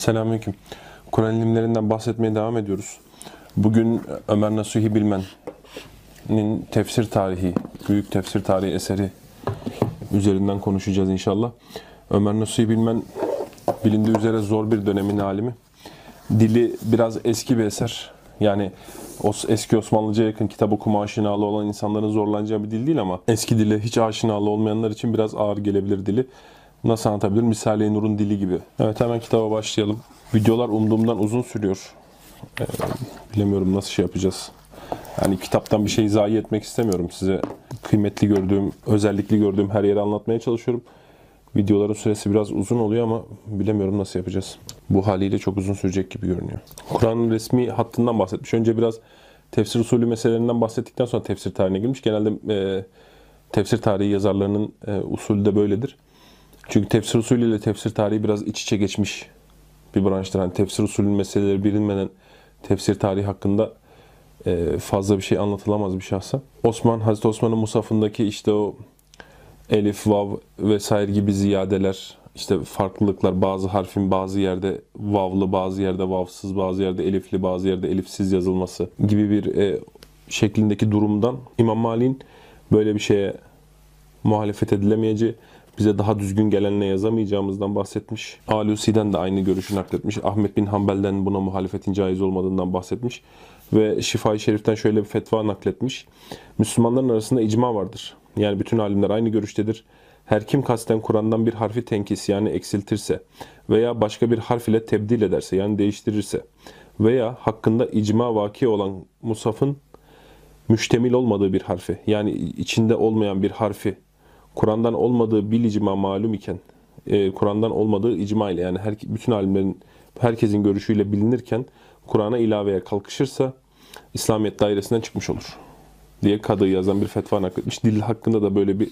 Selamünaleyküm. Kur'an ilimlerinden bahsetmeye devam ediyoruz. Bugün Ömer Nasuhi Bilmen'in tefsir tarihi, büyük tefsir tarihi eseri üzerinden konuşacağız inşallah. Ömer Nasuhi Bilmen bilindiği üzere zor bir dönemin alimi. Dili biraz eski bir eser. Yani eski Osmanlıca yakın kitap okuma aşinalı olan insanların zorlanacağı bir dil değil ama eski dile hiç aşinalı olmayanlar için biraz ağır gelebilir dili. Nasıl anlatabilirim? Misale-i Nur'un dili gibi. Evet hemen kitaba başlayalım. Videolar umduğumdan uzun sürüyor. Ee, bilemiyorum nasıl şey yapacağız. Yani kitaptan bir şey zayi etmek istemiyorum. Size kıymetli gördüğüm, özellikli gördüğüm her yeri anlatmaya çalışıyorum. Videoların süresi biraz uzun oluyor ama bilemiyorum nasıl yapacağız. Bu haliyle çok uzun sürecek gibi görünüyor. Kur'an'ın resmi hattından bahsetmiş. Önce biraz tefsir usulü meselelerinden bahsettikten sonra tefsir tarihine girmiş. Genelde e, tefsir tarihi yazarlarının e, usulü de böyledir. Çünkü tefsir usulü ile tefsir tarihi biraz iç içe geçmiş bir branştır. Hani tefsir usulünün meseleleri bilinmeden tefsir tarihi hakkında e, fazla bir şey anlatılamaz bir şahsa. Osman, Hazreti Osman'ın musafındaki işte o elif, vav vesaire gibi ziyadeler, işte farklılıklar, bazı harfin bazı yerde vavlı, bazı yerde vavsız, bazı yerde elifli, bazı yerde elifsiz yazılması gibi bir e, şeklindeki durumdan İmam Malik'in böyle bir şeye muhalefet edilemeyeceği, bize daha düzgün gelenle yazamayacağımızdan bahsetmiş. Alusi'den de aynı görüşü nakletmiş. Ahmet bin Hanbel'den buna muhalefetin caiz olmadığından bahsetmiş. Ve Şifa-i Şerif'ten şöyle bir fetva nakletmiş. Müslümanların arasında icma vardır. Yani bütün alimler aynı görüştedir. Her kim kasten Kur'an'dan bir harfi tenkis yani eksiltirse veya başka bir harf ile tebdil ederse yani değiştirirse veya hakkında icma vaki olan musafın müştemil olmadığı bir harfi yani içinde olmayan bir harfi Kur'an'dan olmadığı bil icma malum iken e, Kur'an'dan olmadığı icma ile yani her, bütün alimlerin herkesin görüşüyle bilinirken Kur'an'a ilaveye kalkışırsa İslamiyet dairesinden çıkmış olur diye kadı yazan bir fetva nakletmiş. Dil hakkında da böyle bir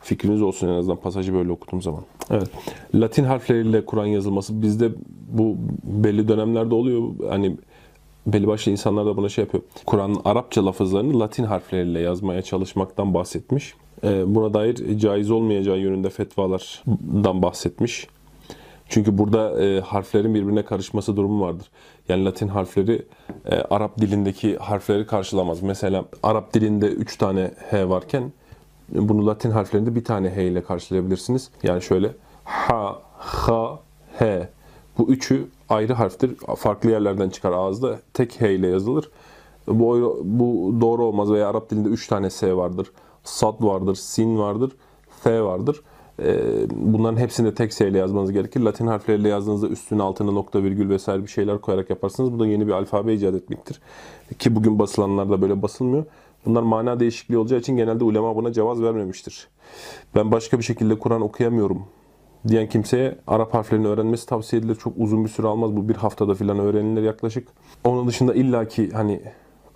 fikriniz olsun en azından pasajı böyle okuduğum zaman. Evet. Latin harfleriyle Kur'an yazılması bizde bu belli dönemlerde oluyor. Hani belli başlı insanlar da buna şey yapıyor. Kur'an'ın Arapça lafızlarını Latin harfleriyle yazmaya çalışmaktan bahsetmiş. Ee, Buna dair caiz olmayacağı yönünde fetvalardan bahsetmiş. Çünkü burada e, harflerin birbirine karışması durumu vardır. Yani Latin harfleri e, Arap dilindeki harfleri karşılamaz. Mesela Arap dilinde 3 tane H varken bunu Latin harflerinde bir tane H ile karşılayabilirsiniz. Yani şöyle ha, ha, H. Bu üçü ayrı harftir. Farklı yerlerden çıkar ağızda. Tek H ile yazılır. Bu, bu doğru olmaz veya Arap dilinde 3 tane S vardır. Sad vardır, Sin vardır, F vardır. Ee, Bunların hepsini de tek S ile yazmanız gerekir. Latin harfleriyle yazdığınızda üstüne altına nokta virgül vesaire bir şeyler koyarak yaparsınız. Bu da yeni bir alfabe icat etmektir. Ki bugün basılanlarda böyle basılmıyor. Bunlar mana değişikliği olacağı için genelde ulema buna cevaz vermemiştir. Ben başka bir şekilde Kur'an okuyamıyorum diyen kimseye Arap harflerini öğrenmesi tavsiye edilir. Çok uzun bir süre almaz. Bu bir haftada falan öğrenilir yaklaşık. Onun dışında illaki hani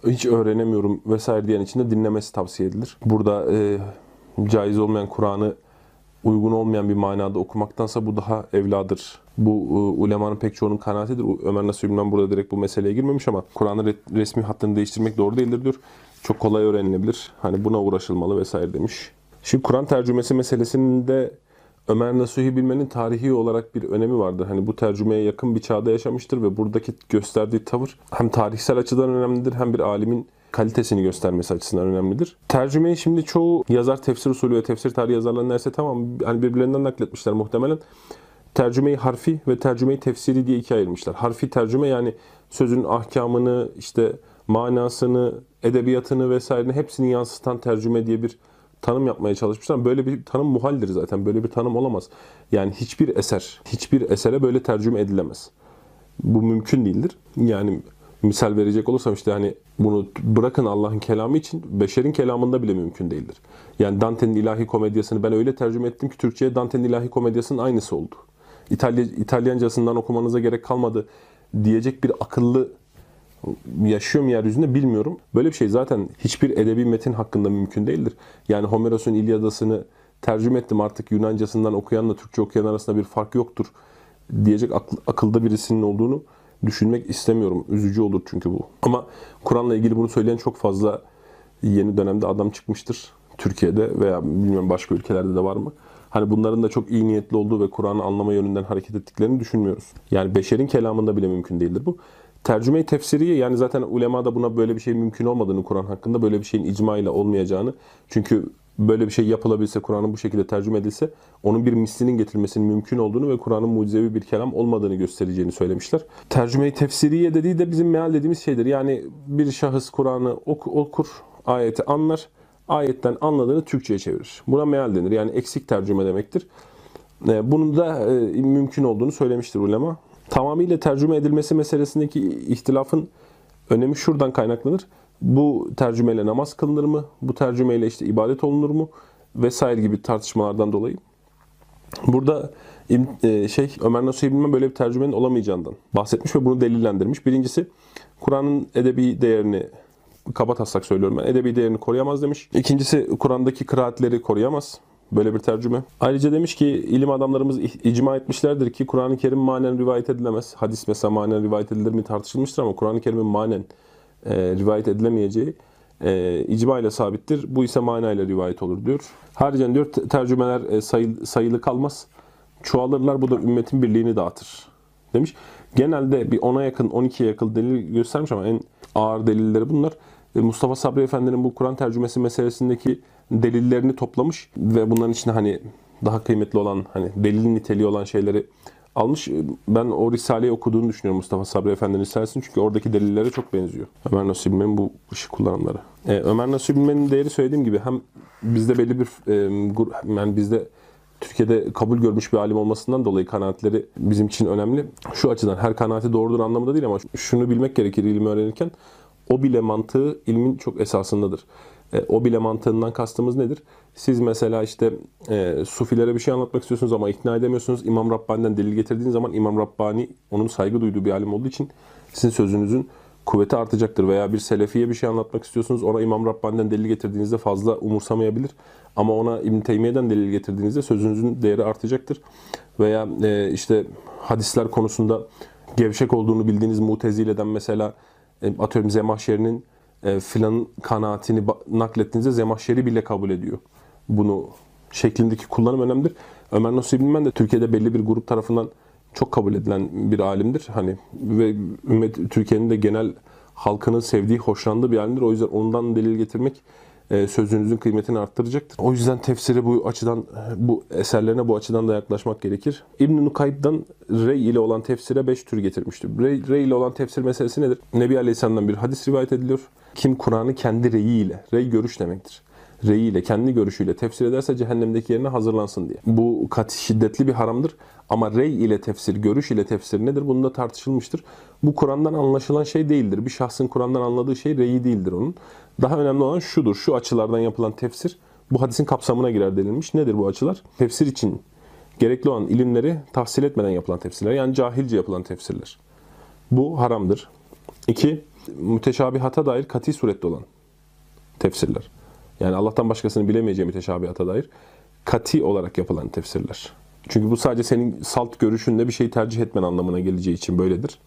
hiç öğrenemiyorum vesaire diyen için de dinlemesi tavsiye edilir. Burada e, caiz olmayan Kur'an'ı uygun olmayan bir manada okumaktansa bu daha evladır. Bu e, ulemanın pek çoğunun kanaatidir. Ömer Nasuhi Bilmen burada direkt bu meseleye girmemiş ama Kur'an'ın re- resmi hattını değiştirmek doğru değildir diyor. Çok kolay öğrenilebilir. Hani buna uğraşılmalı vesaire demiş. Şimdi Kur'an tercümesi meselesinde Ömer Nasuhi Bilmen'in tarihi olarak bir önemi vardır. Hani bu tercümeye yakın bir çağda yaşamıştır ve buradaki gösterdiği tavır hem tarihsel açıdan önemlidir hem bir alimin kalitesini göstermesi açısından önemlidir. Tercümeyi şimdi çoğu yazar tefsir usulü ve tefsir tarihi yazarları neredeyse tamam hani birbirlerinden nakletmişler muhtemelen. Tercümeyi harfi ve tercümeyi tefsiri diye ikiye ayırmışlar. Harfi tercüme yani sözün ahkamını, işte manasını, edebiyatını vesairenin hepsini yansıtan tercüme diye bir tanım yapmaya çalışmışlar. Böyle bir tanım muhaldir zaten. Böyle bir tanım olamaz. Yani hiçbir eser, hiçbir esere böyle tercüme edilemez. Bu mümkün değildir. Yani misal verecek olursam işte hani bunu bırakın Allah'ın kelamı için beşerin kelamında bile mümkün değildir. Yani Dante'nin ilahi komedyasını ben öyle tercüme ettim ki Türkçe'ye Dante'nin ilahi komedyasının aynısı oldu. İtalya, İtalyancasından okumanıza gerek kalmadı diyecek bir akıllı yaşıyor mu yeryüzünde bilmiyorum. Böyle bir şey zaten hiçbir edebi metin hakkında mümkün değildir. Yani Homeros'un İlyadası'nı tercüme ettim artık Yunancasından okuyanla Türkçe okuyan arasında bir fark yoktur diyecek akl- akılda birisinin olduğunu düşünmek istemiyorum. Üzücü olur çünkü bu. Ama Kur'an'la ilgili bunu söyleyen çok fazla yeni dönemde adam çıkmıştır. Türkiye'de veya bilmiyorum başka ülkelerde de var mı? hani bunların da çok iyi niyetli olduğu ve Kur'an'ı anlama yönünden hareket ettiklerini düşünmüyoruz. Yani beşerin kelamında bile mümkün değildir bu. Tercüme-i tefsiriye yani zaten ulema da buna böyle bir şey mümkün olmadığını Kur'an hakkında böyle bir şeyin icma ile olmayacağını çünkü böyle bir şey yapılabilse, Kur'an'ın bu şekilde tercüme edilse onun bir mislinin getirilmesinin mümkün olduğunu ve Kur'an'ın mucizevi bir kelam olmadığını göstereceğini söylemişler. Tercüme-i tefsiriye dediği de bizim meal dediğimiz şeydir. Yani bir şahıs Kur'an'ı ok- okur, ayeti anlar, ayetten anladığını Türkçe'ye çevirir. Buna meal denir. Yani eksik tercüme demektir. E, Bunun da e, mümkün olduğunu söylemiştir ulema. Tamamıyla tercüme edilmesi meselesindeki ihtilafın önemi şuradan kaynaklanır. Bu tercümeyle namaz kılınır mı? Bu tercümeyle işte ibadet olunur mu? Vesaire gibi tartışmalardan dolayı. Burada İbn- e, şey Ömer Nasuhi Bilmem böyle bir tercümenin olamayacağından bahsetmiş ve bunu delillendirmiş. Birincisi Kur'an'ın edebi değerini kaba taslak söylüyorum ben. Edebi değerini koruyamaz demiş. İkincisi Kur'an'daki kıraatleri koruyamaz. Böyle bir tercüme. Ayrıca demiş ki ilim adamlarımız icma etmişlerdir ki Kur'an-ı Kerim manen rivayet edilemez. Hadis mesela manen rivayet edilir mi tartışılmıştır ama Kur'an-ı Kerim'in manen e, rivayet edilemeyeceği e, icma ile sabittir. Bu ise manayla rivayet olur diyor. Haricen diyor te- tercümeler e, sayı- sayılı kalmaz. Çoğalırlar bu da ümmetin birliğini dağıtır demiş. Genelde bir 10'a yakın 12'ye yakın delil göstermiş ama en ağır delilleri bunlar. E, Mustafa Sabri Efendi'nin bu Kur'an tercümesi meselesindeki delillerini toplamış ve bunların içinde hani daha kıymetli olan hani delil niteliği olan şeyleri almış. E, Ben o Risale'yi okuduğunu düşünüyorum Mustafa Sabri Efendi'nin Risalesini çünkü oradaki delillere çok benziyor. Ömer Nasuhi Bilmen'in bu ışık kullanımları. E, Ömer Nasuhi Bilmen'in değeri söylediğim gibi hem bizde belli bir e, yani bizde Türkiye'de kabul görmüş bir alim olmasından dolayı kanaatleri bizim için önemli. Şu açıdan her kanaati doğrudur anlamında değil ama şunu bilmek gerekir ilmi öğrenirken. O bile mantığı ilmin çok esasındadır. E, o bile mantığından kastımız nedir? Siz mesela işte e, sufilere bir şey anlatmak istiyorsunuz ama ikna edemiyorsunuz. İmam Rabbani'den delil getirdiğiniz zaman İmam Rabbani onun saygı duyduğu bir alim olduğu için sizin sözünüzün kuvveti artacaktır. Veya bir selefiye bir şey anlatmak istiyorsunuz. Ona İmam Rabbani'den delil getirdiğinizde fazla umursamayabilir. Ama ona İbn Teymiye'den delil getirdiğinizde sözünüzün değeri artacaktır. Veya e, işte hadisler konusunda gevşek olduğunu bildiğiniz Mutezile'den mesela atıyorum Zemahşeri'nin e, filan kanaatini naklettiğinizde Zemahşeri bile kabul ediyor. Bunu şeklindeki kullanım önemlidir. Ömer Nasuhi Bilmen de Türkiye'de belli bir grup tarafından çok kabul edilen bir alimdir. Hani ve ümmet Türkiye'nin de genel halkının sevdiği, hoşlandığı bir alimdir. O yüzden ondan delil getirmek e, sözünüzün kıymetini arttıracaktır. O yüzden tefsiri bu açıdan, bu eserlerine bu açıdan da yaklaşmak gerekir. İbn-i Nukayb'dan rey ile olan tefsire 5 tür getirmiştir. Rey, rey ile olan tefsir meselesi nedir? Nebi Aleyhisselam'dan bir hadis rivayet ediliyor. Kim Kur'an'ı kendi reyiyle, rey görüş demektir reyiyle, kendi görüşüyle tefsir ederse cehennemdeki yerine hazırlansın diye. Bu kat şiddetli bir haramdır. Ama rey ile tefsir, görüş ile tefsir nedir? Bunu da tartışılmıştır. Bu Kur'an'dan anlaşılan şey değildir. Bir şahsın Kur'an'dan anladığı şey reyi değildir onun. Daha önemli olan şudur. Şu açılardan yapılan tefsir bu hadisin kapsamına girer denilmiş. Nedir bu açılar? Tefsir için gerekli olan ilimleri tahsil etmeden yapılan tefsirler. Yani cahilce yapılan tefsirler. Bu haramdır. İki, müteşabihata dair kati surette olan tefsirler. Yani Allah'tan başkasını bilemeyeceği müteşabihata dair kati olarak yapılan tefsirler. Çünkü bu sadece senin salt görüşünle bir şeyi tercih etmen anlamına geleceği için böyledir.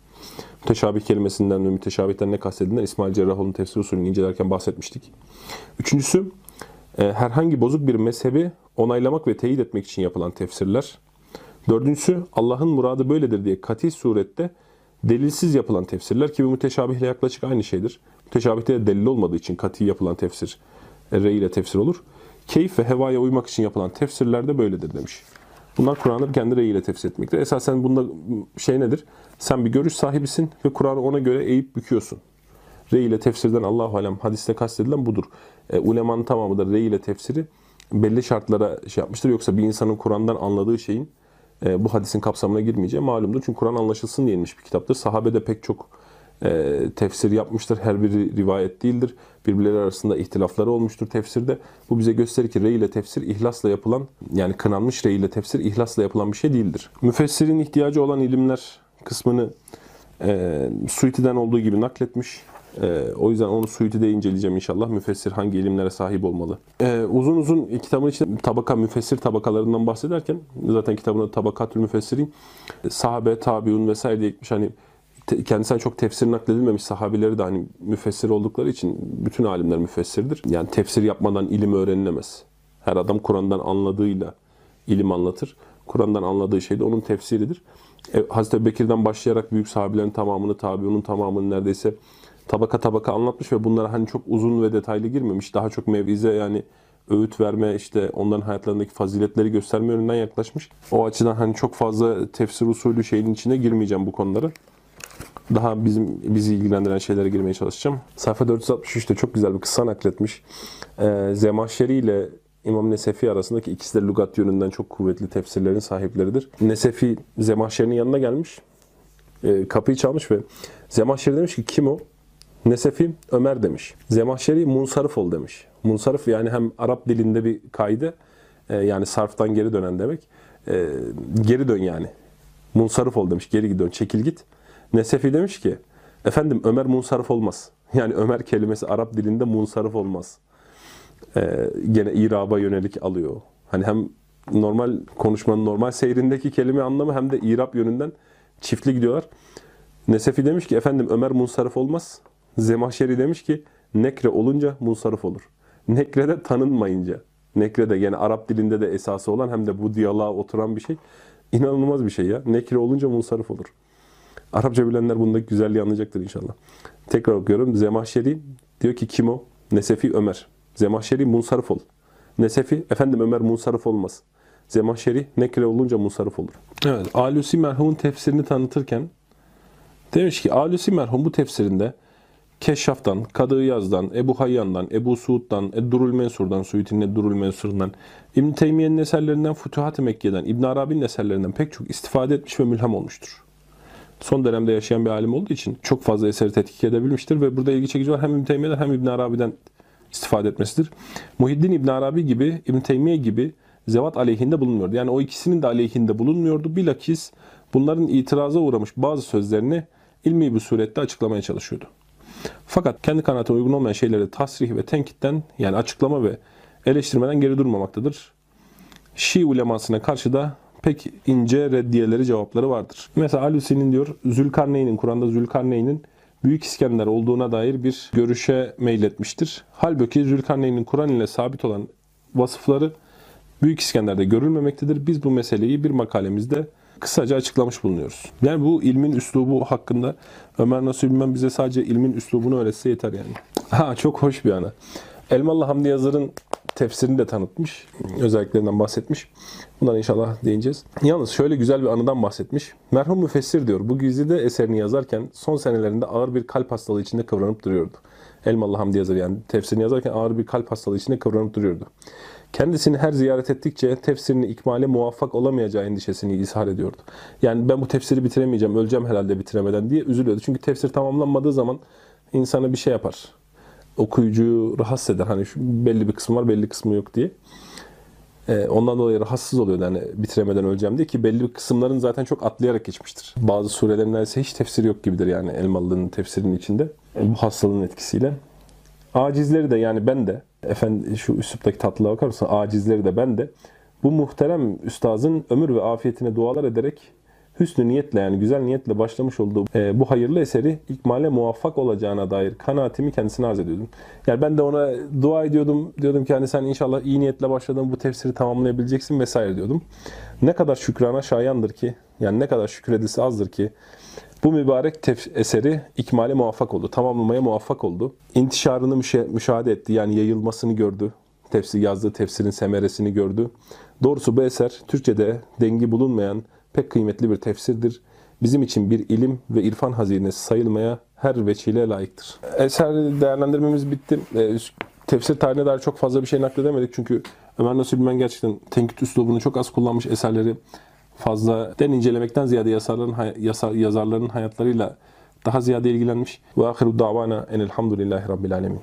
Müteşabih kelimesinden ve müteşabihten ne kastedilen İsmail Cerrahoğlu'nun tefsir usulünü incelerken bahsetmiştik. Üçüncüsü, e, herhangi bozuk bir mezhebi onaylamak ve teyit etmek için yapılan tefsirler. Dördüncüsü, Allah'ın muradı böyledir diye kati surette delilsiz yapılan tefsirler ki bu müteşabihle yaklaşık aynı şeydir. Müteşabihte de delil olmadığı için kati yapılan tefsir, e, rey ile tefsir olur. Keyif ve hevaya uymak için yapılan tefsirler de böyledir demiş. Bunlar Kur'an'ı kendi reyiyle tefsir etmektir. Esasen bunda şey nedir? Sen bir görüş sahibisin ve Kur'an'ı ona göre eğip büküyorsun. Rey ile tefsirden Allahu alem hadiste kastedilen budur. E, ulemanın tamamı da rey ile tefsiri belli şartlara şey yapmıştır. Yoksa bir insanın Kur'an'dan anladığı şeyin e, bu hadisin kapsamına girmeyeceği malumdur. Çünkü Kur'an anlaşılsın diye bir kitaptır. Sahabe de pek çok e, tefsir yapmıştır. Her biri rivayet değildir. Birbirleri arasında ihtilafları olmuştur tefsirde. Bu bize gösterir ki rey ile tefsir ihlasla yapılan yani kınanmış rey ile tefsir ihlasla yapılan bir şey değildir. Müfessirin ihtiyacı olan ilimler kısmını e, Suyuti'den olduğu gibi nakletmiş. E, o yüzden onu Suyuti'de inceleyeceğim inşallah. Müfessir hangi ilimlere sahip olmalı? E, uzun uzun kitabın içinde tabaka, müfessir tabakalarından bahsederken zaten kitabında tabakatül müfessirin sahabe, tabiun vesaire diye gitmiş. Hani te- çok tefsir nakledilmemiş sahabileri de hani müfessir oldukları için bütün alimler müfessirdir. Yani tefsir yapmadan ilim öğrenilemez. Her adam Kur'an'dan anladığıyla ilim anlatır. Kur'an'dan anladığı şey de onun tefsiridir. E, Hazreti Bekir'den başlayarak büyük sahabelerin tamamını, tabiunun tamamını neredeyse tabaka tabaka anlatmış ve bunlara hani çok uzun ve detaylı girmemiş. Daha çok mevize yani öğüt verme işte onların hayatlarındaki faziletleri gösterme yönünden yaklaşmış. O açıdan hani çok fazla tefsir usulü şeyin içine girmeyeceğim bu konulara. Daha bizim bizi ilgilendiren şeylere girmeye çalışacağım. Sayfa 463'te çok güzel bir kıssa nakletmiş. Ee, Zemahşeri ile İmam Nesefi arasındaki ikisi de lügat yönünden çok kuvvetli tefsirlerin sahipleridir. Nesefi Zemahşeri'nin yanına gelmiş. Ee, kapıyı çalmış ve Zemahşeri demiş ki kim o? Nesefi Ömer demiş. Zemahşeri munsarif ol demiş. Munsarif yani hem Arap dilinde bir kaydı e, yani sarftan geri dönen demek. E, geri dön yani. Munsarif ol demiş. Geri dön. Çekil git. Nesefi demiş ki efendim Ömer munsarif olmaz. Yani Ömer kelimesi Arap dilinde munsarif olmaz. E, gene iraba yönelik alıyor. Hani hem normal konuşmanın normal seyrindeki kelime anlamı hem de irab yönünden çiftli gidiyorlar. Nesefi demiş ki efendim Ömer munsarif olmaz. Zemahşeri demiş ki nekre olunca munsarif olur. Nekre de tanınmayınca. Nekre de yani Arap dilinde de esası olan hem de bu diyaloğa oturan bir şey. İnanılmaz bir şey ya. Nekre olunca munsarif olur. Arapça bilenler bundaki güzelliği anlayacaktır inşallah. Tekrar okuyorum. Zemahşeri diyor ki kim o? Nesefi Ömer. Zemahşeri munsarif ol. Nesefi efendim Ömer munsarif olmaz. Zemahşeri nekre olunca munsarif olur. Evet. Alusi merhumun tefsirini tanıtırken demiş ki Alusi merhum bu tefsirinde Keşşaf'tan, Kadı Yaz'dan, Ebu Hayyan'dan, Ebu Suud'dan, Eddurul Mensur'dan, Suyuti'nin Eddurul Mensur'dan, İbn Teymiye'nin eserlerinden, Fütuhat-ı Mekke'den, İbn Arabi'nin eserlerinden pek çok istifade etmiş ve mülhem olmuştur. Son dönemde yaşayan bir alim olduğu için çok fazla eseri tetkik edebilmiştir ve burada ilgi çekici var hem İbn Teymiye'den hem İbn Arabi'den istifade etmesidir. Muhiddin İbn Arabi gibi, İbn Teymiye gibi zevat aleyhinde bulunmuyordu. Yani o ikisinin de aleyhinde bulunmuyordu. Bilakis bunların itiraza uğramış bazı sözlerini ilmi bir surette açıklamaya çalışıyordu. Fakat kendi kanaatine uygun olmayan şeyleri tasrih ve tenkitten yani açıklama ve eleştirmeden geri durmamaktadır. Şii ulemasına karşı da pek ince reddiyeleri cevapları vardır. Mesela Alusi'nin diyor Zülkarneyn'in Kur'an'da Zülkarneyn'in Büyük İskender olduğuna dair bir görüşe meyletmiştir. Halbuki Zülkarneyn'in Kur'an ile sabit olan vasıfları Büyük İskender'de görülmemektedir. Biz bu meseleyi bir makalemizde kısaca açıklamış bulunuyoruz. Yani bu ilmin üslubu hakkında Ömer Nasuh Bilmem bize sadece ilmin üslubunu öğretse yeter yani. Ha çok hoş bir ana. Elmalı Hamdi Yazır'ın tefsirini de tanıtmış. Özelliklerinden bahsetmiş. Bunlara inşallah değineceğiz. Yalnız şöyle güzel bir anıdan bahsetmiş. Merhum müfessir diyor. Bu güzide eserini yazarken son senelerinde ağır bir kalp hastalığı içinde kıvranıp duruyordu. Elmalı Hamdi Yazır yani tefsirini yazarken ağır bir kalp hastalığı içinde kıvranıp duruyordu. Kendisini her ziyaret ettikçe tefsirini ikmale muvaffak olamayacağı endişesini izhar ediyordu. Yani ben bu tefsiri bitiremeyeceğim, öleceğim herhalde bitiremeden diye üzülüyordu. Çünkü tefsir tamamlanmadığı zaman insana bir şey yapar. Okuyucuyu rahatsız eder. Hani şu belli bir kısmı var, belli kısmı yok diye. Ee, ondan dolayı rahatsız oluyordu yani bitiremeden öleceğim diye ki belli kısımların zaten çok atlayarak geçmiştir. Bazı surelerin neredeyse hiç tefsiri yok gibidir yani Elmalı'nın tefsirinin içinde. Bu hastalığın etkisiyle. Acizleri de yani ben de efendi şu üsluptaki tatlılığa bakar mısın? Acizleri de ben de bu muhterem üstazın ömür ve afiyetine dualar ederek hüsnü niyetle yani güzel niyetle başlamış olduğu e, bu hayırlı eseri ikmale muvaffak olacağına dair kanaatimi kendisine arz ediyordum. Yani ben de ona dua ediyordum. Diyordum ki hani sen inşallah iyi niyetle başladın bu tefsiri tamamlayabileceksin vesaire diyordum. Ne kadar şükrana şayandır ki yani ne kadar şükredilse azdır ki bu mübarek eseri ikmale muvaffak oldu. Tamamlamaya muvaffak oldu. İntişarını müşa müşahede etti. Yani yayılmasını gördü. Tefsir yazdığı tefsirin semeresini gördü. Doğrusu bu eser Türkçe'de dengi bulunmayan pek kıymetli bir tefsirdir. Bizim için bir ilim ve irfan hazinesi sayılmaya her veçile layıktır. Eser değerlendirmemiz bitti. E, tefsir tarihine dair çok fazla bir şey nakledemedik. Çünkü Ömer Nasuh Bilmen gerçekten tenkit üslubunu çok az kullanmış eserleri fazla den incelemekten ziyade yazarların, yazarların hayatlarıyla daha ziyade ilgilenmiş. Ve ahiru davana enelhamdülillahi rabbil alemin.